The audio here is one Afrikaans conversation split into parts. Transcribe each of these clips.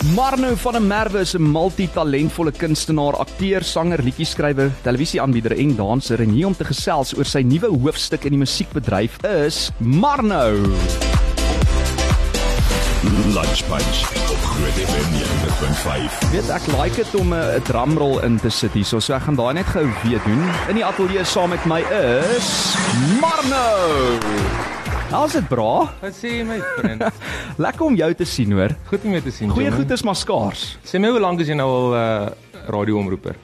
Marno van der Merwe is 'n multitalentvolle kunstenaar, akteur, sanger, liedjie-skrywer, televisieaanbieder en danser en hier om te gesels oor sy nuwe hoofstuk in die musiekbedryf is Marno. Lunch Punch op Groot FM 90.5. Weet ek like dit om 'n drumrol in te sit hier, so ek gaan daai net gou weer doen. In die ateljee saam met my is Marno. How's dit bra? Wat sê jy my vriend? Lekker om jou te sien hoor. Goed om jou te sien. Goeie Johnny. goed is maar skaars. Sê my hoe lank is jy nou al uh radioomroeper?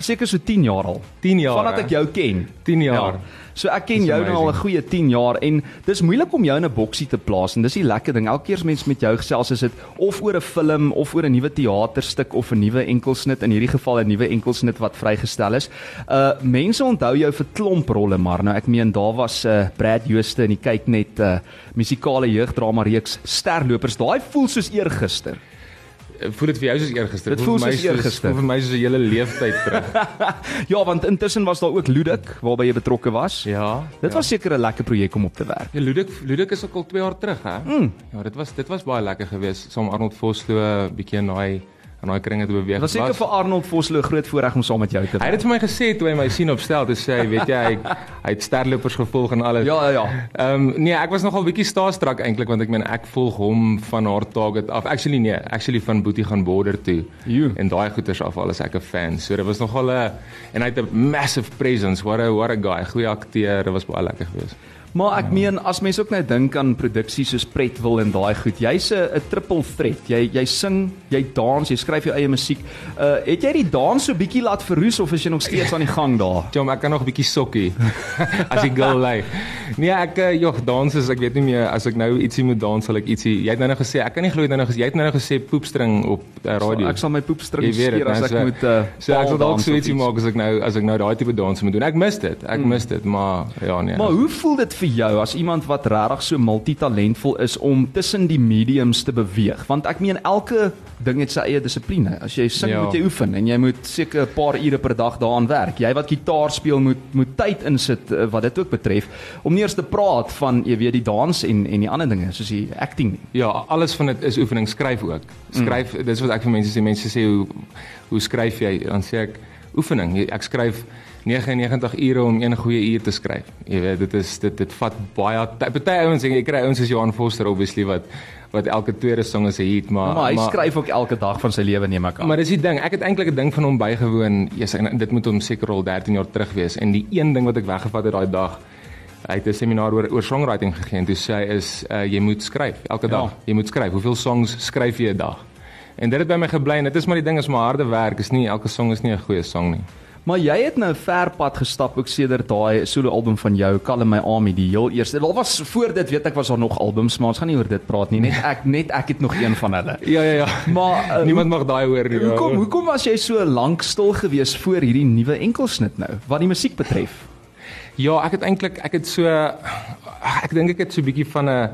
Seker so 10 jaar al. 10 jaar. Vandat ek jou ken. 10 jaar. Ja. So ek ken jou nou al 'n goeie 10 jaar en dis moeilik om jou in 'n boksie te plaas en dis die lekker ding. Elke keer as mens met jou gesels is dit of oor 'n film of oor 'n nuwe teaterstuk of 'n nuwe enkelsnit in hierdie geval 'n nuwe enkelsnit wat vrygestel is. Uh mense onthou jou vir klomp rolle maar nou ek meen daar was uh Brad Jooste in die kyk net uh musikale jeugdrama reeks Sterlopers. Daai voel soos eergister. Voel dit vir jou soos eergister? Dit voel my soos eergister. Vir my soos 'n hele leeftyd terug. ja, want intussen was daar ook Ludik waarby jy betrokke was. ja. Dit ja. was seker 'n lekker projek om op te werk. Ja, Ludik Ludik is ook al 2 jaar terug, hè? Mm. Ja, dit was dit was baie lekker geweest saam Arnold Vosloo bietjie in daai in daai kringe te beweeg. Was seker vir Arnold Vosloo groot voorreg om saam met jou te Hy werk. het dit vir my gesê toe hy my sien op stel, toe sê hy, weet jy, hy, hy het sterlopers gevolg en alles. Ja, ja, ja. Ehm um, nee, ek was nogal bietjie starstruck eintlik want ek meen ek volg hom van haar target af. Actually nee, actually van Boetie gaan border toe. Jo. En daai goeters af al is ek 'n fan. So dit was nogal 'n en hy het 'n massive presence. What a what a guy. Goeie akteur. Dit was baie lekker geweest. Maar ek meen as mens ook nou dink aan produksies soos Pretwil en daai goed, jy's 'n triple threat. Jy jy sing, jy dans, jy skryf jou eie musiek. Uh het jy die dans so bietjie laat verroes of is jy nog steeds aan die gang daar? Jom, ek kan nog 'n bietjie sokkie as die girl lê. Nee, ek eh, joh, dans is ek weet nie meer as ek nou ietsie moet dans sal ek ietsie. Jy het nou nou gesê, ek kan nie glo jy het nou nou gesê jy het nou nou gesê poepstring op uh, radio. Ek sal my poepstring skeer as né, ek so- moet uh So ek sal dalk so ietsie iets. maak as ek nou as ek nou daai tipe dans moet doen. Ek mis dit. Ek mis dit, maar ja nee. Maar hoe voel dit vir jou as iemand wat regtig so multitalentvol is om tussen die mediums te beweeg? Want ek meen elke ding het sy eie dissipline. As jy sing, Ja. moet jy oefen en jy moet seker 'n paar ure per dag daaraan werk. Jy wat gitaar speel moet moet tyd insit wat dit ook betref om nie eers te praat van jy weet die dans en en die ander dinge soos die acting nie. Ja, alles van dit is oefening, skryf ook. Skryf, mm. dis wat ek vir mense sê. Mense sê hoe hoe skryf jy? Dan sê ek oefening. Ek skryf 99 ure om een goeie uur te skryf. Jy weet, dit is dit dit vat baie. Party ouens sê jy kry ouens soos Johan Foster obviously wat wat elke tweede song is 'n hit, maar Maar hy skryf ook elke dag van sy lewe neem ek aan. Maar dis die ding, ek het eintlik 'n ding van hom bygewoon. Yes, en dit moet hom seker al 13 jaar terug wees. En die een ding wat ek weggevat het daai dag, hy het 'n seminaar oor oor songwriting gegee en toe sê hy is uh, jy moet skryf elke Ja. dag. Jy moet skryf. Hoeveel songs skryf jy 'n dag? En dit het by my gebly en dit is maar die ding is maar harde werk. Is nie elke song is nie 'n goeie song nie. Maar jy het nou ver pad gestap ook sedert daai solo album van jou, Calm My Army, die heel eerste. Daar was voor dit weet ek was daar nog albums, maar ons gaan nie oor dit praat nie. Net ek net ek het nog een van hulle. Ja ja ja. Maar uh, Niemand mag daai hoor nie. Hoekom hoekom was jy so lank stil gewees voor hierdie nuwe enkelsnit nou wat die musiek betref? Ja, ek het eintlik ek het so ek dink ek het so 'n bietjie van 'n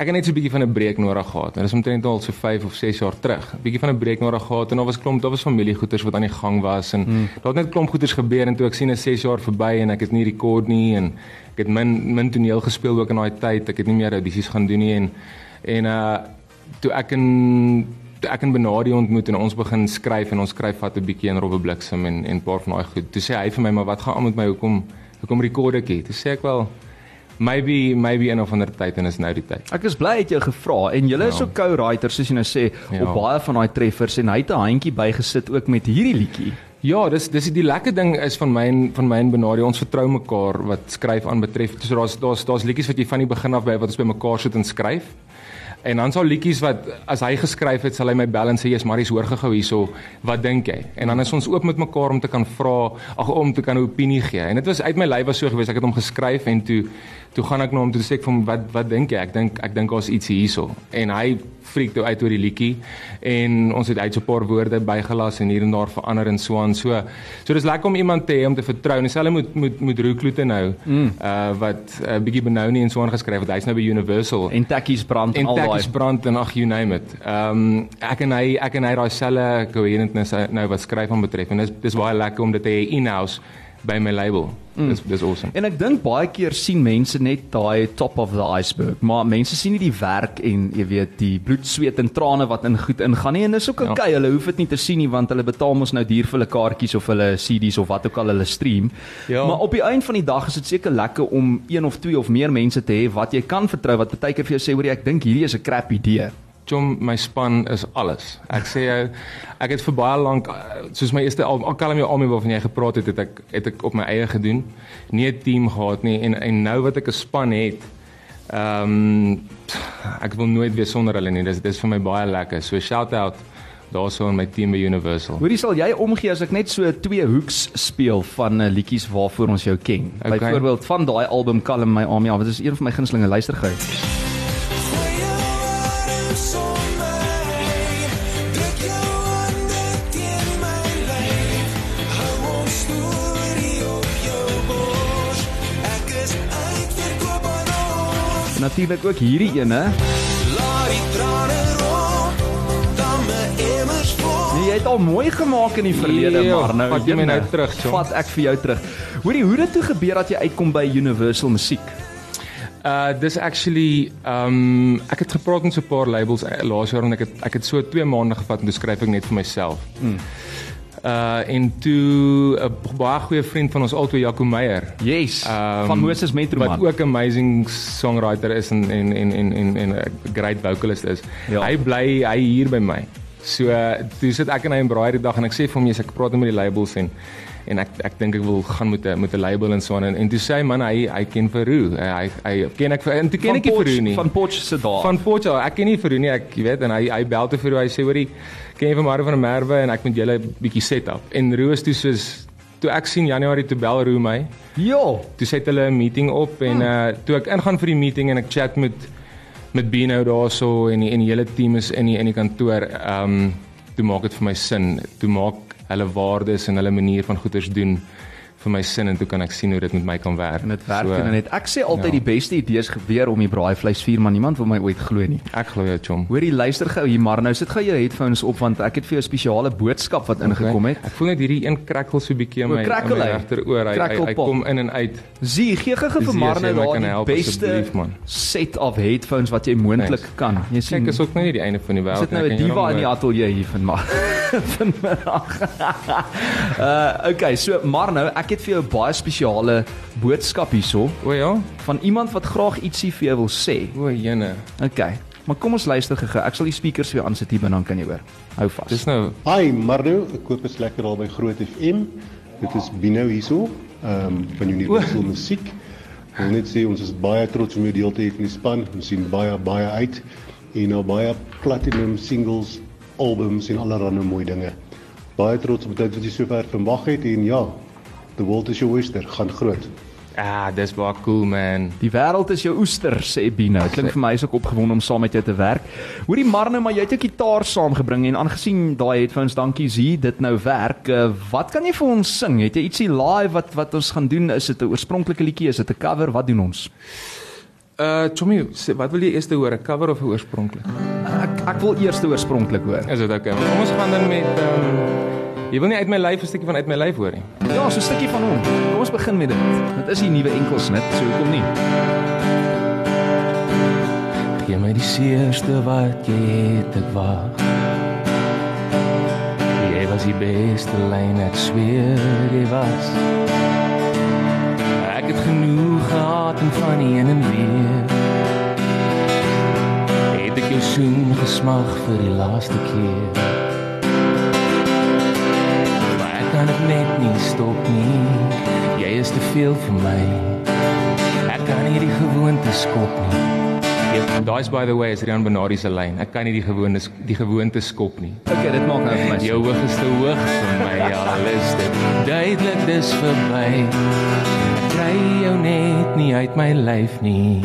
ek het net so 'n bietjie van 'n breek nodig gehad. En dis omtrent al so 5 of 6 jaar terug. 'n Bietjie van 'n breek nodig gehad en daar was klomp, daar was familiegoeders wat aan die gang was en hmm. daar het net klomp goeders gebeur en toe ek sien 'n 6 jaar verby en ek het nie rekord nie en ek het min min toneel gespeel ook in daai tyd. Ek het nie meer audisies gaan doen nie en en uh toe ek in toe ek in Benadi ontmoet en ons begin skryf en ons skryf vat 'n bietjie in Robbe Bliksem en en 'n paar van daai goed. Toe sê hy vir my, "Maar wat gaan aan met my? Hoekom hoekom rekord ek hier?" Toe sê ek wel, "Maybe maybe een of ander tyd en is nou die tyd." Ek is bly het jou gevra en is Ja. ook co-writers soos jy nou sê Ja. op baie van daai treffers en hy het 'n handjie bygesit ook met hierdie liedjie. Ja, dis dis die lekker ding is van my en van my en Benadi, ons vertrou mekaar wat skryf aanbetref. So daar's daar's daar's liedjies wat jy van die begin af by wat ons by mekaar sit en skryf. En dan sal liedjies wat as hy geskryf het, sal hy my bel en sê, "Jesus, Marius, hoor gou hierso, wat dink jy?" En dan is ons oop met mekaar om te kan vra, ag om te kan 'n opinie gee. En dit was uit my lyf was so gewees, ek het hom geskryf en toe toe gaan ek na hom toe sê ek hom, "Wat wat dink jy?" Ek dink ek dink daar's iets hierso. En hy freak toe uit oor die liedjie en ons het uit so 'n paar woorde bygelas en hier en daar verander en so aan. So so dis lekker om iemand te hê om te vertrou. En dieselfde moet moet moet Roekloete nou mm. uh wat 'n uh, bietjie benou nie en so aan geskryf het. Hy's nou by Universal En tekkies brand en en al daai. tekkies brand en ag you name it. Ehm um, ek en hy ek en hy daai selfe coherentness nou wat skryf aan betref en dis dis baie lekker om dit te hê in-house by my label. Mm. Dis dis awesome. En ek dink baie keer sien mense net daai top of the iceberg, maar mense sien nie die werk en jy weet die bloed, sweet en trane wat in goed ingaan nie en dis ook okay, ja. hulle hoef dit nie te sien nie want hulle betaal mos nou duur vir hulle kaartjies of hulle CD's of wat ook al hulle stream. Ja. Maar op die einde van die dag is dit seker lekker om een of twee of meer mense te hê wat jy kan vertrou wat baie keer vir jou sê hoor ek dink hierdie is 'n crap idee. Jom my span is alles. Ek sê jou ek het vir baie lank soos my eerste album Calm Your Army waarvan jy gepraat het, het ek het ek op my eie gedoen. Nie 'n team gehad nie en en nou wat ek 'n span het, ehm um, ek wil nooit weer sonder hulle nie. Dis dis vir my baie lekker. So shout out daarso in my team by Universal. Hoorie sal jy omgee as ek net so twee hoeks speel van uh, liedjies waarvoor ons jou ken. Okay. Byvoorbeeld van daai album Calm My Army, wat is een van my gunstelinge luister Natuurlik ook hierdie ene. Laat die trane rol, dan my emmers vol. Nee, jy het al mooi gemaak in die verlede, yeah, maar nou vat jy my nou terug, John. Vat ek vir jou terug. Hoorie, hoe dit toe gebeur dat jy uitkom by Universal Musiek? Uh dis actually um ek het gepraat met so 'n paar labels uh, laas jaar en ek het ek het so 2 maande gevat en toe skryf ek net vir myself. Mm. Uh en toe 'n baie goeie vriend van ons altyd Jaco Meyer. Yes. Um, van Moses Metro man. Wat ook 'n amazing songwriter is en en en en en en 'n great vocalist is. Ja. Hy bly hy hier by my. So toe sit ek en hy in braai die dag en ek sê vir hom jy's ek praat met die labels en en ek ek dink ek wil gaan met 'n met 'n label en so aan en, en toe sê hy man hy hy ken Veroo. Hy hy ken ek en toe ken ek Veroo nie. Van Potch se daar. Van Potch, ek ken nie Veroo nie. Ek weet en hy hy bel te Veroo. Hy sê hoorie ken jy vir Mario van der Merwe en ek moet julle 'n bietjie set up. En Roos toe soos toe ek sien Januarie toe bel Roo my. Ja. Toe set hulle 'n meeting op en hmm. uh toe ek ingaan vir die meeting en ek chat met met Bino daarso en die, en die hele team is in die in die kantoor. Um toe maak dit vir my sin. Toe maak hulle waardes en hulle manier van goeders doen vir my sin en toe kan ek sien hoe dit met my kan werk. Dit werk so, en net ek sê altyd ja. die beste idees gebeur om die braaivleis vuur maar niemand wil my ooit glo nie. Ek glo jou chom. Hoorie luister gou hier maar nou sit gou jou headphones op want ek het vir jou 'n spesiale boodskap wat okay. ingekom het. Ek voel net hierdie een krakkel so bietjie in my, my regteroor. Hy, hy, hy kom in en uit. Zie, gee gou vir Marne daar die beste set of headphones wat jy moontlik nice. kan. Jy sien Kyk, is ook nie die einde van die wêreld nie. Sit nou 'n diva in die ateljee hier van maar. Vanmiddag. uh okay, so maar nou ek het vir jou 'n baie spesiale boodskap hierso. O ja, van iemand wat graag ietsie vir jou wil sê. O jene. Okay. Maar kom ons luister gou. Ek sal die speakers jou aansit hier binne dan kan jy hoor. Hou vas. Dis nou. Hi Marno, ek koop is lekker al by Groot FM. Dit is Bino hierso. Ehm um, van Universal Musiek. Ek wil net sê ons is baie trots om jou deel te hê van die span. Ons sien baie baie uit en nou baie platinum singles albums en allerlei mooi dinge. Baie trots op dit wat jy sover vermag het en ja, the world is your oyster, gaan groot. Ah, dis baie cool man. Die wêreld is jou oester, sê Bino. Klink vir my is ook opgewonde om saam met jou te werk. Hoorie Marne, maar jy het 'n gitaar saamgebring en aangesien daai headphones dankie Zee, dit nou werk. Uh, wat kan jy vir ons sing? Het jy ietsie live wat wat ons gaan doen? Is dit 'n oorspronklike liedjie? Is dit 'n cover? Wat doen ons? Uh Tommy, wat wil jy eers hoor, 'n cover of 'n oorspronklik? Ek ek wil eers oorspronklik hoor. Is dit okay? Kom ons gaan dan met ehm um, Jy wil nie uit my lyf 'n stukkie van uit my lyf hoor nie. Ja, so 'n stukkie van hom. Kom ons begin met dit. Dit is die nuwe enkelsnit, so hoekom nie? Gee my die seerste wat jy het ek wag. Jy was die beste lyn ek sweer jy was genoeg gehad en van die en en weer Het ek jou soen gesmag vir die laaste keer Maar ek kan het net nie stop nie Jy is te veel vir my Ek kan nie die gewoonte skop nie Ja, daai's by the way is Rian Benardi se lyn. Ek kan nie die gewone die gewoonte skop nie. Okay, dit maak nou vir my. Jou hoog is te hoog vir my. Ja, alles dit. Duidelik dis verby kry jou net nie uit my lyf nie.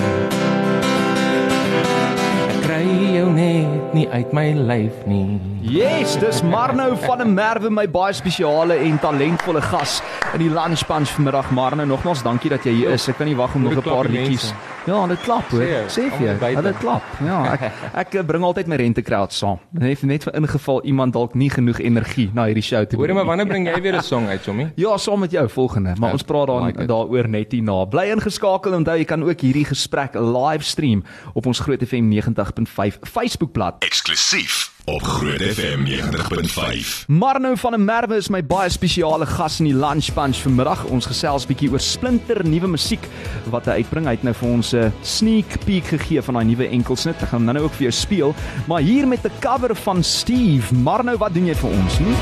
Ek kry jou net nie uit my lyf nie. Yes, dis Marno van 'n Merwe my baie spesiale en talentvolle gas in die Lunch Punch vanmiddag. Marno, nogmaals dankie dat jy hier is. Ek kan nie wag om nog 'n paar liedjies. mense? Ja, dit klap hoor. Sê vir jou, hulle klap. Ja, ek ek eh, bring altyd my rentekraad saam. Net net vir ingeval iemand dalk nie genoeg energie na hierdie show toe Hoor maar wanneer bring jy weer 'n song uit, Jommie? Ja, saam met jou volgende, maar Ja, ons praat dan like daaroor net hierna. Bly ingeskakel onthou jy kan ook hierdie gesprek livestream op ons Groot FM 90.5 Facebookblad. Eksklusief op Groot FM 90.5. Marno van 'n Merwe is my baie spesiale gas in die Lunch Punch vanmiddag. Ons gesels bietjie oor splinter nuwe musiek wat hy uitbring. Hy het nou vir ons 'n sneak peek gegee van daai nuwe enkelsnit. Ek gaan hom nou ook vir jou speel, maar hier met 'n cover van Steve. Marno, wat doen jy vir ons? Hm?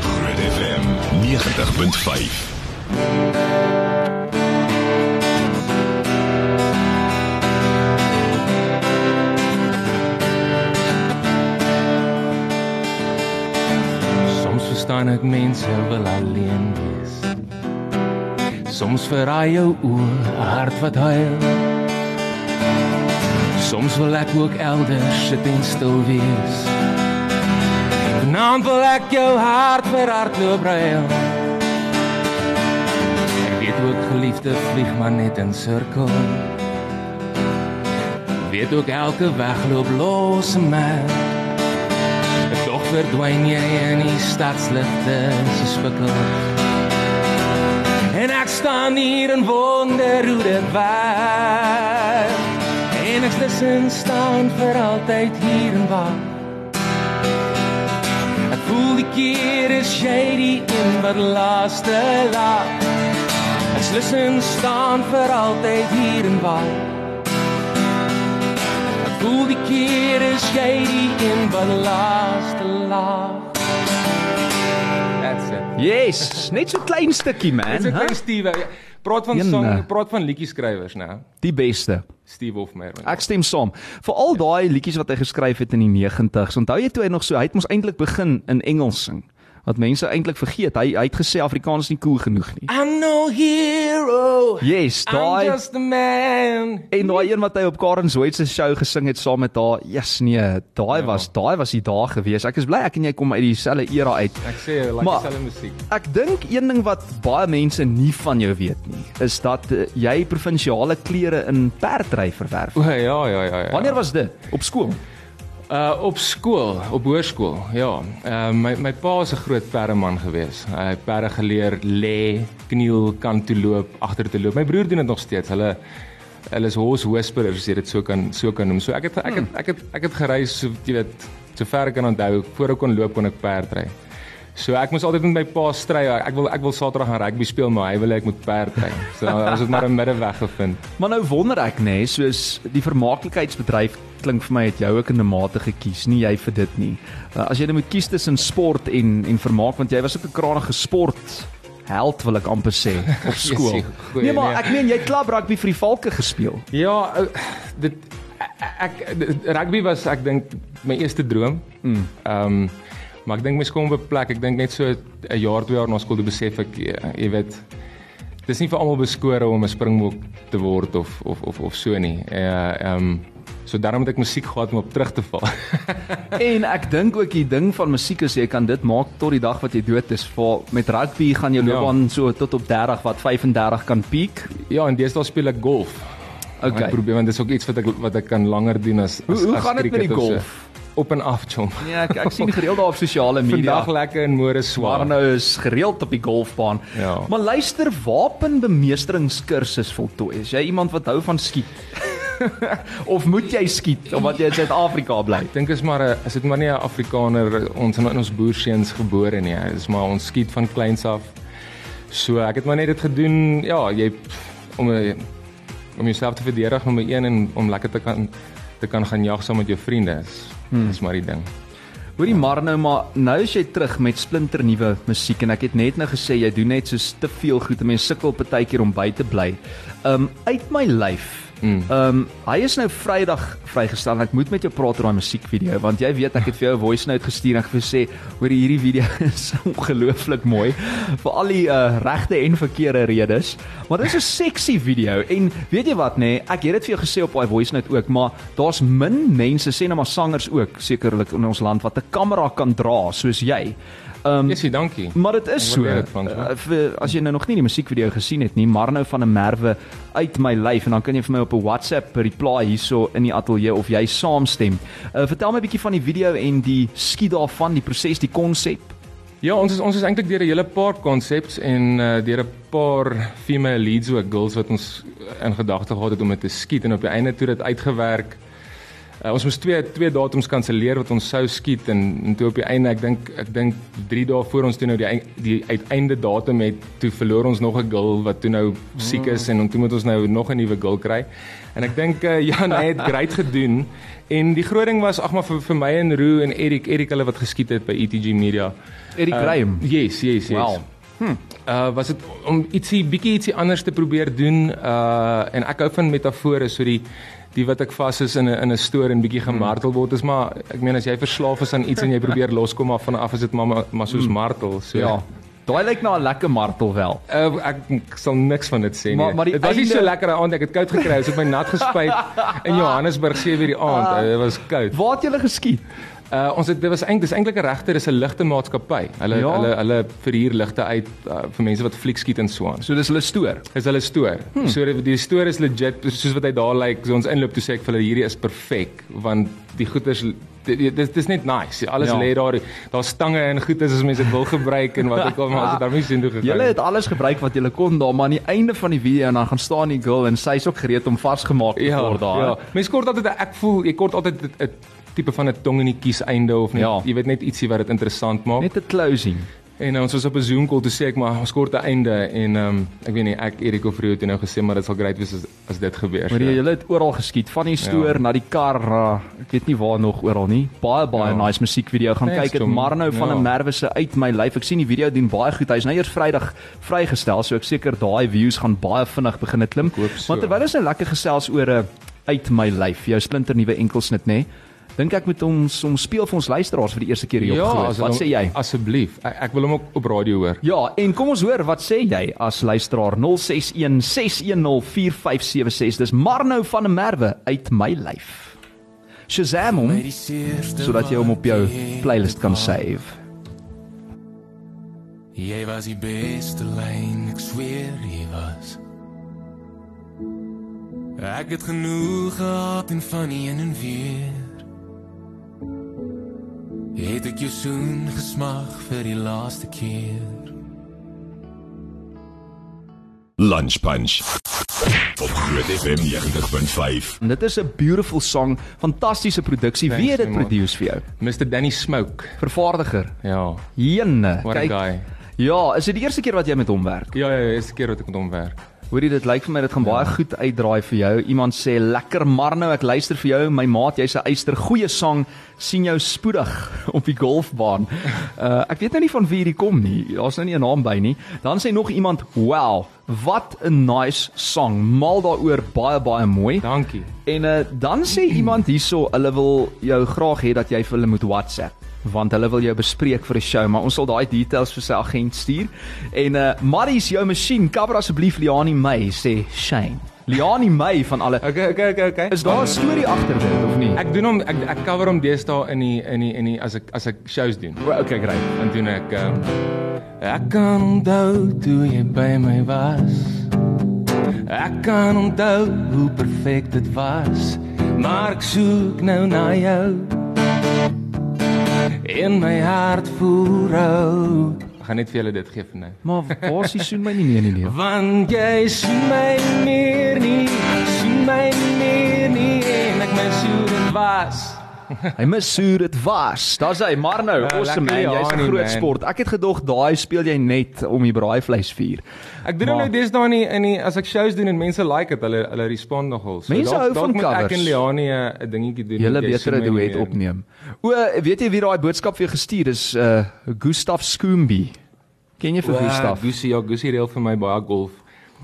Groot FM 90.5. verstaan ek mense wil alleen wees. Soms verraai jou oë 'n hart wat huil. Soms wil ek ook elders sit en stil wees. Vanaand wil ek jou hart vir hardloop ruil. Ek weet ook geliefde vlieg maar net in sirkel. Weet ook elke wegloop los 'n man. Tog verdwyn jy in die stadsligte se spikkel. En ek staan hier en wonder hoe dit werk. En ek slis en staan vir altyd hier en wag. Ek voel die keer is jy die een wat laaste lag. Ek slis en staan vir altyd hier en wag. Voel die keer is jy die een wat laaste lag. That's it. Yes, net so klein stukkie man. Dis 'n klein Steve. Praat van Jene. song, praat van liedjie skrywers, né? Die beste. Steve Hofmeyer. Ek stem saam. Vir al daai liedjies wat hy geskryf het in die 90's. Onthou jy toe hy nog so, hy het mos eintlik begin in Engels sing. Wat mense eintlik vergeet. Hy hy het gesê Afrikaans is nie cool genoeg nie. I'm no hero. Yes, I'm daai just a man. en daai een wat hy op Karen Zoid se show gesing het saam met haar. Yes, nee, daai Ja. was daai was die dae gewees. Ek is bly ek en jy kom uit dieselfde era uit. Ek sê like Maar- dieselfde musiek. Ek dink een ding wat baie mense nie van jou weet nie, is dat uh, jy provinsiale klere in perdry verwerf. O ja, ja, ja, ja. Wanneer was dit? Op skool? Uh op skool, op hoërskool. Ja. Uh my my pa was 'n groot perdeman gewees. Hy het perde geleer lê, kniel, kant toe loop, agter te loop. My broer doen dit nog steeds. Hulle hulle is horse whisperers as jy dit so kan so kan noem. So ek het ek het ek het ek het gereis so jy weet so ver ek kan onthou voor ek kon loop kon ek perd ry. So ek moes altyd met my pa stry. Ek wil ek wil Saterdag gaan rugby speel, maar hy wil ek moet perd ry. So ons het maar 'n middeweg gevind. Maar nou wonder ek nê, nee, soos die vermaaklikheidsbedryf klink vir my het jou ook in 'n mate gekies, nie jy vir dit nie. Uh, as jy nou moet kies tussen sport en en vermaak want jy was ook 'n kragtige sport held wil ek amper sê op skool. Jessie, goeie, nee, maar ek meen jy het klap rugby vir die Valke gespeel. Ja, ou, dit ek dit- rugby was ek dink my eerste droom. Ehm um, maar ek dink mens kom op 'n plek, ek dink net so 'n jaar, twee jaar na skool toe besef ek jy, jy weet dis nie vir almal beskore om 'n springbok te word of of of of so nie. Eh, Ehm um, so daarom het ek musiek gehad om op terug te val. en ek dink ook die ding van musiek is jy kan dit maak tot die dag wat jy dood is. Vir met rugby gaan jou Ja. loopbaan so tot op 30 wat 35 kan peak. ja, en deesdae speel ek golf. Okay. Ek probeer want dis ook iets wat ek wat ek kan langer doen as Hoe as hoe as gaan dit met die cricket so. golf? Op en af, chom. Nee, ek ek sien gereeld daar op sosiale media. Vandag lekker in môre swaar. Warno is gereeld op die golfbaan. Ja. Maar luister, wapenbemeesteringskursus voltooi. Is jy iemand wat hou van skiet? of moet jy skiet omdat jy in Suid-Afrika bly? Ek dink is maar 'n is dit maar nie 'n Afrikaner ons in ons boerseuns gebore nie. Dit is maar ons skiet van kleins af. So ek het maar net dit gedoen. Ja, jy om om jouself te verdedig nommer 1 en om lekker te kan te kan gaan jag saam met jou vriende is hmm. is maar die ding. Hoorie maar nou maar nou is jy terug met splinter nuwe musiek en ek het net nou gesê jy doen net so te veel goed. Mense sukkel partykeer om by te bly. Um uit my lyf Ehm um, hy is nou Vrydag vrygestel ek moet met jou praat oor daai musiekvideo want jy weet ek het vir jou 'n voice note gestuur en gesê hoor hierdie video is ongelooflik mooi vir al die uh, regte en verkeerde redes. Maar dit is 'n sexy video en weet jy wat nê, nee, ek het dit vir jou gesê op daai voice note ook, maar daar's min mense sê net maar sangers ook sekerlik in ons land wat 'n kamera kan dra soos jy. Um, Jessie, dankie. Maar dit is so. Uh, vir, as jy nou nog nie die musiekvideo gesien het nie, maar nou van 'n merwe uit my lyf en dan kan jy vir my op 'n WhatsApp reply hierso in die ateljee of jy saamstem. Uh, vertel my 'n bietjie van die video en die skiet daarvan, die proses, die konsep. Ja, ons is ons is eintlik deur 'n hele paar konsepte en uh, deur 'n paar female leads ook girls wat ons in gedagte gehad het om dit te skiet en op die einde toe dit uitgewerk. Uh, ons moes twee twee datums kanselleer wat ons sou skiet en, en toe op die einde ek dink ek dink 3 dae voor ons toe nou die die uiteinde datum het toe verloor ons nog 'n girl wat toe nou siek is en toe moet ons nou nog 'n nuwe girl kry. En ek dink uh, Jan het great gedoen en die groot ding was ag maar vir, vir my en Roo en Erik Erik hulle wat geskiet het by ETG Media. Erik uh, Graham. Yes, yes, yes. Wow. Hm. Uh was dit om ietsie bietjie ietsie anders te probeer doen uh en ek hou van metafore so die die wat ek vas is in 'n in 'n stoor en bietjie gemartel word is maar ek meen as jy verslaaf is aan iets en jy probeer loskom af van af is dit maar maar soos hmm. martel so ja Daai lyk na 'n lekker martel wel. Uh, ek, ek sal niks van dit sê nie. Maar, dit was einde... nie so lekker aand ek het koud gekry, het my nat gespuit in Johannesburg 7:00 die aand. Uh, dit was koud. Waar het jy geskiet? Uh ons het dit was eintlik dis eintlik 'n regte dis 'n ligte maatskappy. Hulle ja. hulle hulle verhuur ligte uit uh, vir mense wat fliek skiet en so aan. So dis hulle stoor. Dis hulle stoor. Hmm. So die, die stoor is legit soos wat hy daar lyk. Like, so ons inloop toe sê ek vir hulle hierdie is perfek want die goeders dis dis net nice. Alles ja. lê daar. Daar stange en goeders as mense dit wil gebruik en wat ek al maar as dit daarmee sien toe gegaan. Julle het alles gebruik wat julle kon daar, maar aan die einde van die video en dan gaan staan die girl en sy's ook gereed om vasgemaak te ja, word daar. Ja. Mense kort altyd ek voel jy kort altyd 'n tipe van 'n tong in die kies einde of net ja. jy weet net ietsie wat dit interessant maak. Net 'n closing. En uh, ons was op 'n Zoom call toe sê ek maar ons kort 'n einde en um, ek weet nie ek Erik of Rio het nou gesê maar dit sal great wees as as dit gebeur. Maar jy so. het oral geskiet van die stoor ja. na die kar uh, ek weet nie waar nog oral nie. Baie baie ja. nice musiekvideo gaan Thanks, kyk dit maar nou van 'n ja. merwe se uit my lyf. Ek sien die video doen baie goed. Hy's nou eers Vrydag vrygestel so ek seker daai views gaan baie vinnig begin klim. So. Want terwyl ons nou lekker gesels oor 'n uh, uit my lyf jou splinter nuwe enkelsnit nê. Nee? Dink ek moet ons om speel vir ons luisteraars vir die eerste keer hier ja, opgegooi. Wat sê jy? Asseblief. Ek, ek wil hom ook op radio hoor. Ja, en kom ons hoor wat sê jy as luisteraar 061 610 4576. Dis Marnou van der Merwe uit my lyf. Shazam hom sodat jy hom op jou playlist kan save. Jy was die beste lyn, ek sweer jy was. Ek het genoeg gehad en van een en weer. Het ek jou soen gesmag vir die laaste keer. Lunch Punch. Op Groot FM 90.5. Dit is 'n beautiful song, fantastiese produksie. Wie het dit produce vir jou? Mr Danny Smoke, vervaardiger. Ja. Jene, kyk. Ja, is dit die eerste keer wat jy met hom werk? Ja, ja, ja, eerste keer wat ek met hom werk. Hoorie dit lyk vir my dit gaan ja. baie goed uitdraai vir jou. Iemand sê lekker maar nou ek luister vir jou my maat jy's 'n eyster goeie sang sien jou spoedig op die golfbaan. Uh ek weet nou nie van wie hierdie kom nie. Daar's nou nie 'n naam by nie. Dan sê nog iemand wow wat 'n nice song. Mal daaroor baie baie mooi. Dankie. En uh dan sê iemand hierso hulle wil jou graag hê dat jy vir hulle moet WhatsApp want hulle wil jou bespreek vir 'n show, maar ons sal daai details vir sy agent stuur. En uh Maries jou masjien, cover asseblief Liani May sê Shane. Liani May van alle. Okay, okay, okay, okay. Is daar 'n storie agter dit of nie? Ek doen hom ek ek cover hom deesdae in die in die in die as ek as ek shows doen. O, okay, great. Dan doen ek um, ek kan onthou toe jy by my was. Ek kan onthou hoe perfek dit was. Maar ek soek nou na jou in my hart voel rou. Ek gaan net vir julle dit gee vir nou. Maar waar sien soen my nie meer nie nee. Want jy sien my meer nie, sien my meer nie en ek mis hoe dit was. Hy mis hoe dit was. Daar's hy, maar nou, ja, awesome man, jy's 'n groot man. sport. Ek het gedog daai speel jy net om die braaivleis vuur. Ek doen nou dis daar nie in die as ek shows doen en mense like dit, hulle hulle respond nogal. So mense hou van covers. Ek en Leani 'n dingetjie doen. Julle beter 'n duet opneem. O, weet jy wie daai boodskap vir jou gestuur is? Uh Gustaf Skoombi. Ken jy vir Gustaf? Gusie, ja, Gusie reël vir my baie golf.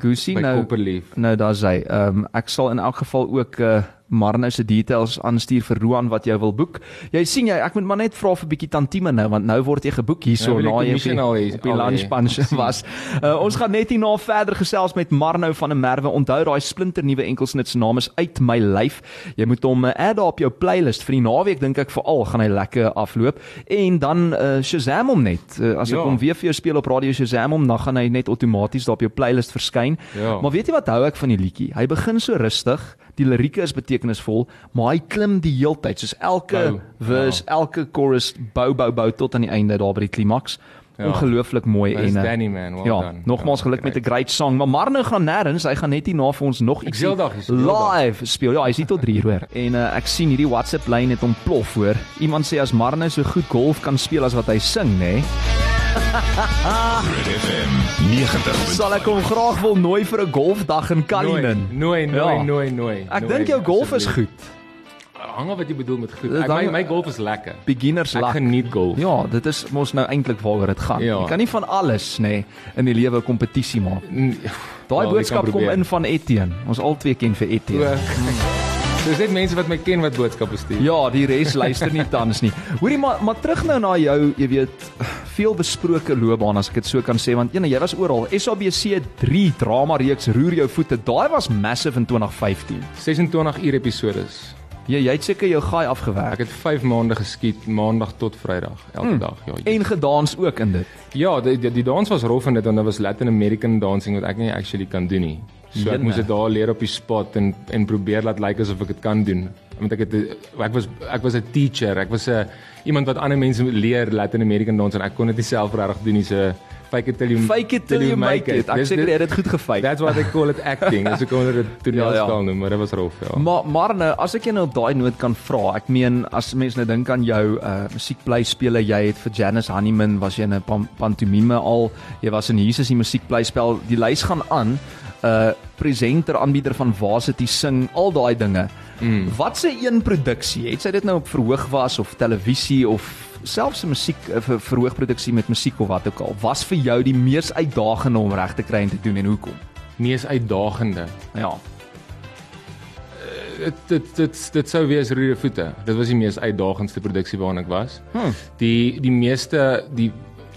By nou nou daar's hy. Ehm um, ek sal in elk geval ook uh Marno se details aanstuur vir Roan wat jy wil boek. Jy sien jy, ek moet maar net vra vir 'n bietjie tantieme nou want nou word jy geboek hierso Nou wil ek na jy op die, hê- op die al hê. lunch punch was. Uh, ons gaan net hierna verder gesels met Marno van der Merwe. Onthou daai splinter nuwe enkelsnit se naam is uit my lyf. Jy moet hom uh, add op jou playlist vir die naweek dink ek veral gaan hy lekker afloop en dan uh, Shazam hom net. Uh, as ek Ja. hom weer vir jou speel op radio Shazam hom dan gaan hy net outomaties daar op jou playlist verskyn. Ja. Maar weet jy wat hou ek van die liedjie? Hy begin so rustig, die lirieke is betekenisvol, maar hy klim die heeltyd soos elke Bou, verse, elke chorus bou bou bou tot aan die einde daar by die klimaks. Ja. Ongelooflik mooi en eh, Danny man, well ja, done. nogmaals Ja, geluk met 'n great. song, maar Marno gaan nêrens, hy gaan net hierna vir ons nog iets seel dag, is heeldag. live speel. Ja, hy's hier tot 3 uur hoor. En uh, ek sien hierdie WhatsApp lyn het ontplof hoor. Iemand sê as Marno so goed golf kan speel as wat hy sing, nê? Nee, Groot FM 90. sal ek hom graag wil nooi vir 'n golfdag in Cullinan. Nooi, nooi, Ja. nooi, nooi. Ek dink jou golf is goed. Hang af wat jy bedoel met goed. Ek, my my golf is lekker. Beginners Ek luck. geniet golf. Ja, dit is mos nou eintlik waaroor dit gaan. Ja. Jy kan nie van alles nê nee, in die lewe 'n kompetisie maak. Mm, Daai jy boodskap kom in van Etienne. Ons albei ken vir Etienne. Dis net mense wat my ken wat boodskappe stuur. Ja, die res luister nie tans nie. Hoorie maar maar terug nou na jou, jy weet, veel besproke loopbaan as ek dit so kan sê want ene, jy was oral. SABC 3 drama reeks Roer jou voete. Daai was massive in 2015. 26 uur episodes. Jy jy het seker jou gaai Ek afgewerk het 5 maande geskiet, maandag tot Vrydag, elke Hmm. dag. Ja. en gedans ook in dit. Ja, die die, die dans was rof en dit want dit was Latin American dancing wat ek nie actually kan doen nie. So ek moes dit daar leer op die spot en en probeer laat lyk asof ek dit kan doen. Want ek het ek was ek was 'n teacher, ek was 'n iemand wat ander mense leer Latin American dans en ek kon dit nie self regtig doen nie. So fake it till you Fake it till you make it. Ek Dis- seker jy het dit goed gefake. That's why they call it acting. As ek kon dit toneelspel Ja, ja. noem, maar dit was rof, ja. Maar maar nou, as ek jou nou op daai noot kan vra, ek meen as mense nou dink aan jou uh musiekblyspele, jy het vir Janice Honeyman was jy in 'n pan pantomime al, jy was in Jesus die musiekblyspel, die lys gaan aan. Uh presenter, aanbieder van Varsity sing, al daai dinge. Mm. Wat se een produksie? Het sy dit nou op verhoog was of televisie of selfs 'n musiek ver, verhoogproduksie met musiek of wat ook al, was vir jou die mees uitdagende om reg te kry en te doen en hoekom? Mees uitdagende. Ja. Dit dit dit dit sou wees Rude Voete. Dit was die mees uitdagendste produksie waarna ek was. Hmm. Die die meeste die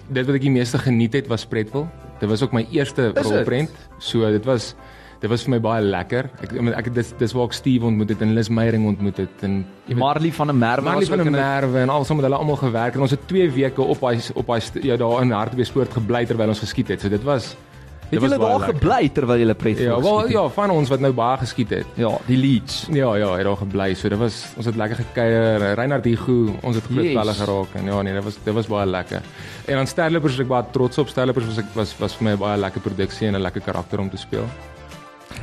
dit wat ek die meeste geniet het was Pretwil. Dit was ook my eerste rolprent. So dit was dit was vir my baie lekker. Ek ek, dis dis waar ek Steve ontmoet het en Liz Meyering ontmoet het en Marley van der Merwe Marley was van der 'n- Merwe en al saam met hulle almal gewerk en ons het 2 weke op daai op st- ja daar in Hartbeespoort gebly terwyl ons geskiet het. So dit was Het was julle daar gebly terwyl julle pret Ja, wel ja, van ons wat nou baie geskiet het. ja, die leads. Ja, ja, het daar gebly. So dit was ons het lekker gekuier. Reinhard Hugo, ons het groot pelle geraak en ja nee, dit was dit was baie lekker. En dan Sterlopers is ek baie trots op. Sterlopers was ek was was vir my 'n baie lekker produksie en 'n lekker karakter om te speel.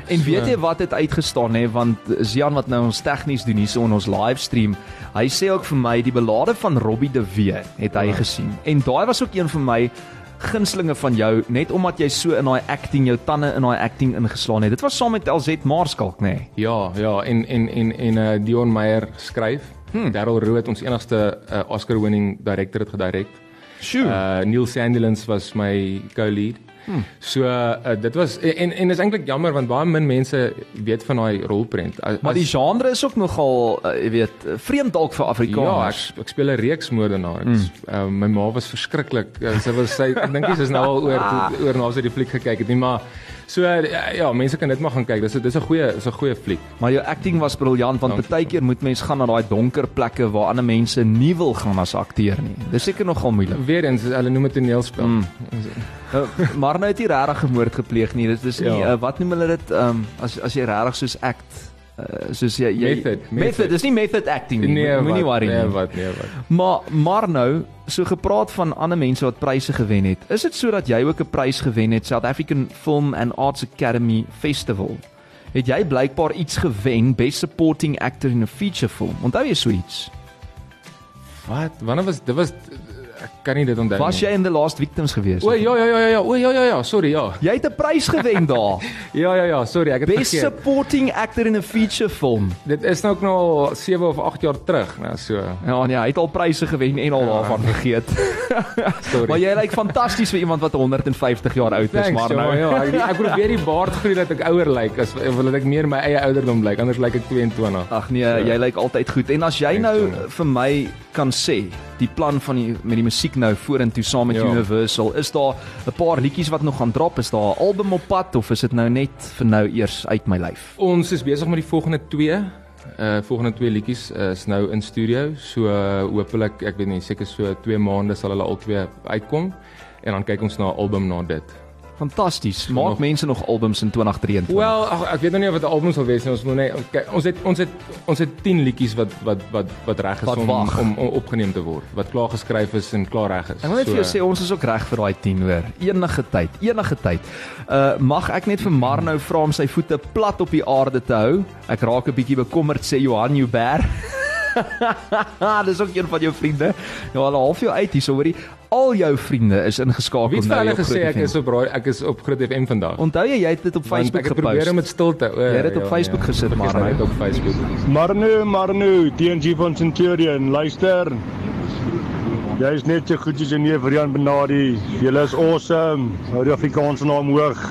En weet jy wat het uitgestaan hè want Zian wat nou ons tegnies doen hierso in ons livestream, hy sê ook vir my die belade van Robbie de Wee het hy Ja. gesien. En daai was ook een van my gunstelinge van jou net omdat jy so in daai acting jou tande in daai acting ingeslaan het. Dit was saam met LZ Maarskalk nê. Nee. Ja, ja, en en en en uh, Dion Meyer skryf. Hmm. Daryl Rood, ons enigste uh, Oscar winning director het gedirek. Sjoe. Uh Neil Sandilands was my co-lead. Hmm. So uh, dit was en en is eintlik jammer want baie min mense weet van daai rolprent. As, maar die genre is ook nogal uh, jy weet vreemd dalk vir Ja, Afrikaners. ek ek speel 'n reeks moordenaar. Ek mm. uh, my ma was verskriklik. Uh, sy was sy ek dink sy is nou al oor toe, oor na sy die fliek gekyk het nie, maar so uh, ja, mense kan dit maar gaan kyk. Dis 'n dis 'n goeie is 'n goeie fliek. Maar jou acting was briljant want baie keer moet mens gaan na daai donker plekke waar ander mense nie wil gaan as akteur nie. Dis seker nogal moeilik. Weer eens, hulle noem dit toneelspel. Mm. Uh, maar nou het jy regtig gemoord gepleeg nie. Dit is nie Ja. uh, wat noem hulle dit um, as as jy regtig soos act uh, soos jy, jy Method, method. method. Dis nie method acting nie. Nee, Moenie worry nee, nie. wat, nee, wat. Maar maar nou, so gepraat van ander mense wat pryse gewen het. Is dit so dat jy ook 'n prys gewen het South African Film and Arts Academy Festival? Het jy blykbaar iets gewen Best Supporting Actor in a Feature Film? Onthou jy so iets? Wat? Wanneer was dit was ek kan nie dit onthou Was nie. jy in The Last Victims gewees? O ja ja ja ja ja, o ja ja ja, sorry ja. Jy het 'n prys gewen daar. Ja ja ja, sorry, ek het Best vergeet. supporting actor in a feature film. Dit is nou ook nou al 7 of 8 jaar terug, nou so. Ja, nee, hy het al pryse gewen en al Ja. daarvan vergeet. Sorry. maar jy lyk fantasties vir iemand wat 150 jaar oud is, Thanks, maar nou ja, ek, ek probeer die baard groei dat ek ouer lyk as of wil ek meer my eie ouderdom lyk, anders lyk ek 22. Ag nee, jy lyk altyd goed. En as jy Thanks, nou Johnny. vir my kan sê, die plan van die met die musiek nou vorentoe saam met Ja. Universal, is daar 'n paar liedjies wat nog gaan drop? Is daar 'n album op pad of is dit nou net vir nou eers uit my lyf? Ons is besig met die volgende 2 uh volgende twee liedjies uh, is nou in studio. So uh, hopelik, ek weet nie, seker so 2 maande sal hulle al twee uitkom en dan kyk ons na 'n album na dit. Fantasties. Maak nog- mense nog albums in 2023? Wel, ag, ek weet nou nie of dit 'n album sal wees nie. Ons moet net kyk. Ons het ons het ons het 10 liedjies wat wat wat wat reg is Wat om, wag. om om opgeneem te word. Wat klaar geskryf is en klaar reg is. Ek wil net vir jou sê ons is ook reg vir daai 10 hoor. Enige tyd, enige tyd. Uh mag ek net vir Marno vra om sy voete plat op die aarde te hou? Ek raak 'n bietjie bekommerd sê Johan Joubert. Dis ook een van jou vriende. Ja, hulle half jou uit hierso hoorie. Al jou vriende is ingeskakel Wie het vir nou hulle hier gesê ek is op raai ek is op Groot FM vandag? Onthou jy jy het dit op Facebook ek het probeer om gepost. met stilte. O, Jy het dit op ja, Facebook ja. gesit, maar, hy het op Facebook. Marnu, Marnu, TNG van Centurion, luister. Jy is net so goed as jou neef Rian Benadi. Julle is awesome. Hou die Afrikaanse naam hoog.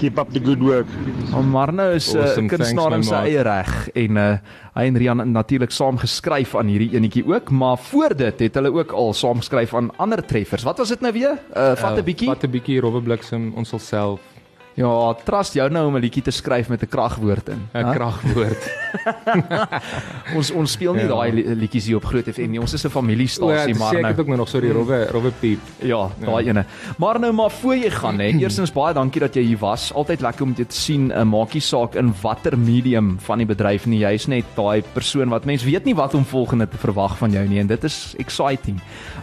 Keep up the good work. Maar Marno is 'n Awesome, uh, kunstenaar in sy eie reg en uh, hy en Rian natuurlik saam geskryf aan hierdie enetjie ook, maar voor dit het hulle ook al saam geskryf aan ander treffers. Wat was dit nou weer? Uh, vat 'n bietjie. Vat 'n bietjie Robbe Bliksem, ons sal self Ja, trust jou nou om 'n liedjie te skryf met 'n kragwoord in. 'n kragwoord. Ons ons speel nie Ja. daai li- liedjies hier op Groot FM nie. Ons is 'n ja, familiestasie, dis maar sê ek nou. het ook nou nog sorry Robbe Robbe Piep. Ja, daai ene. Maar nou maar voor jy gaan hè. Eerstens baie dankie dat jy hier was. Altyd lekker om jou te sien. 'n Maakie saak in watter medium van die bedryf nie. Jy's net daai persoon wat mens weet nie wat om volgende te verwag van jou nie en dit is exciting.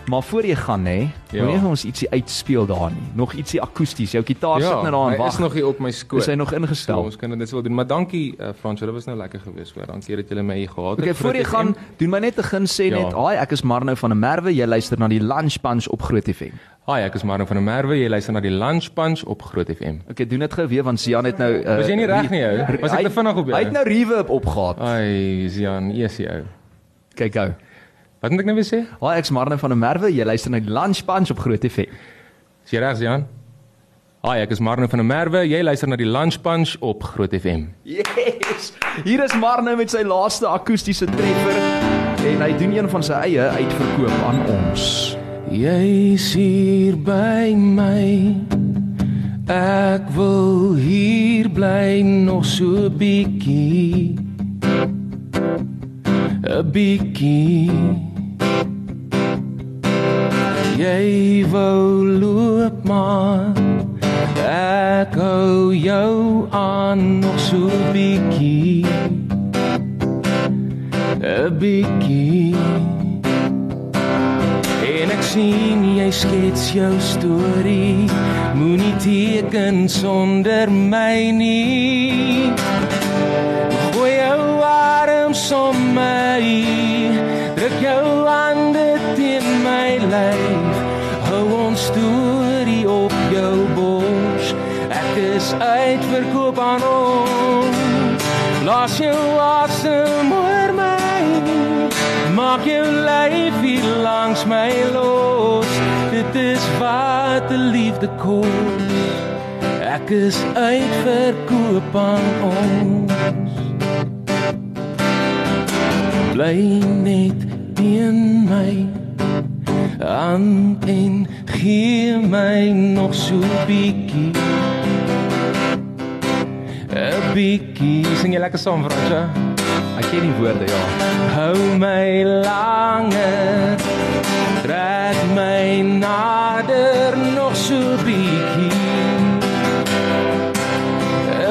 Maar voor jy gaan hè, Ja. wil jy vir ons ietsie uitspeel daar nie. Nog ietsie akoesties. Jou gitaar sit nou daar hy wag. Is nog hier op my skoot. Is hy nog So, ingestel? ons kan dit net wel doen. Maar dankie uh, Fransjo, dit was nou lekker geweest hoor. Dankie dat julle my hier gehad het. Okay, voor jy gaan, doen my net 'n gun sê Ja. net, "Haai, ek is Marno van der Merwe. Jy luister na die Lunch Punch op Groot FM." Hi, ek is Marno van der Merwe. Jy luister na die Lunch Punch op Groot FM. Okay, doen dit gou weer want Sian het nou uh, Was jy nie reg nie, ou? Was ek te vinnig op jou? Hy het nou reverb opgehad. Ai, Zian, easy ou. Kyk gou. Wat moet ek nou weer sê? Haai, ek's Marno van der Merwe. Jy luister na die Lunch Punch op Groot FM. Is jy reg, Zian? Hi, ek is Marno van der Merwe. Jy luister na die Lunch Punch op Groot FM. Yes. Hier is Marno met sy laaste akoestiese treffer en hy doen een van sy eie uitverkoop aan ons. Jy's hier by my. Ek wil hier bly nog so bietjie. 'n Bietjie. Jy wou loop maar ek hou jou aan nog so bietjie. 'n Bietjie. En ek sien jy skets jou storie Moenie teken sonder my nie Gooi jou arms om my uitverkoop aan ons. Laat jou asem oor my Maak jou lyf hier langs my los. Dit is wat 'n liefde kos Ek is uitverkoop aan ons. Bly net in my aan en gee my nog so bietjie. 'n bietjie. Sing jy lekker saam, Fransjo? Ek ken die woorde, ja. Hou my langer. Trek my nader nog so bietjie.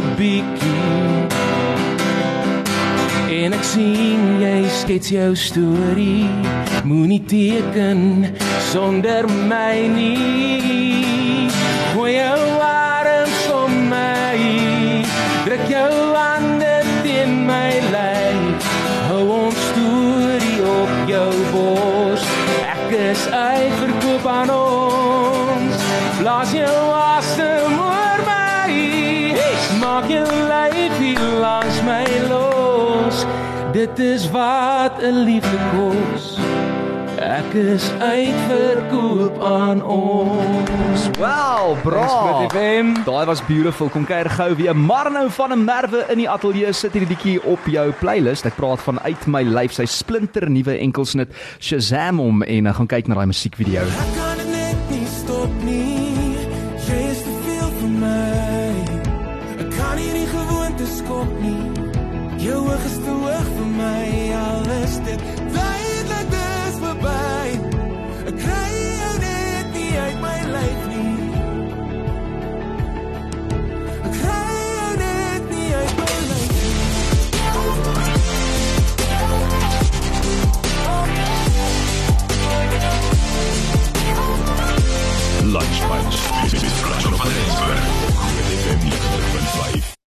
'n bietjie. En ek sien jy skets jou storie. Moenie teken sonder my nie. Gooi jou aan ons. Blaas jou asem oor my. Maak jou lyf hier langs my los. Dit is wat 'n liefde kos. Ek is uitverkoop aan ons. Wow, bra. Daai was beautiful. Kom kuier gou weer. Marno van 'n Merwe in die ateljee sit hierdie liedjie op jou playlist. Ek praat van uit my lyf, sy splinter nuwe enkelsnit Shazam hom en uh, gaan kyk na daai musiekvideo. Ek Destruction of an iceberg.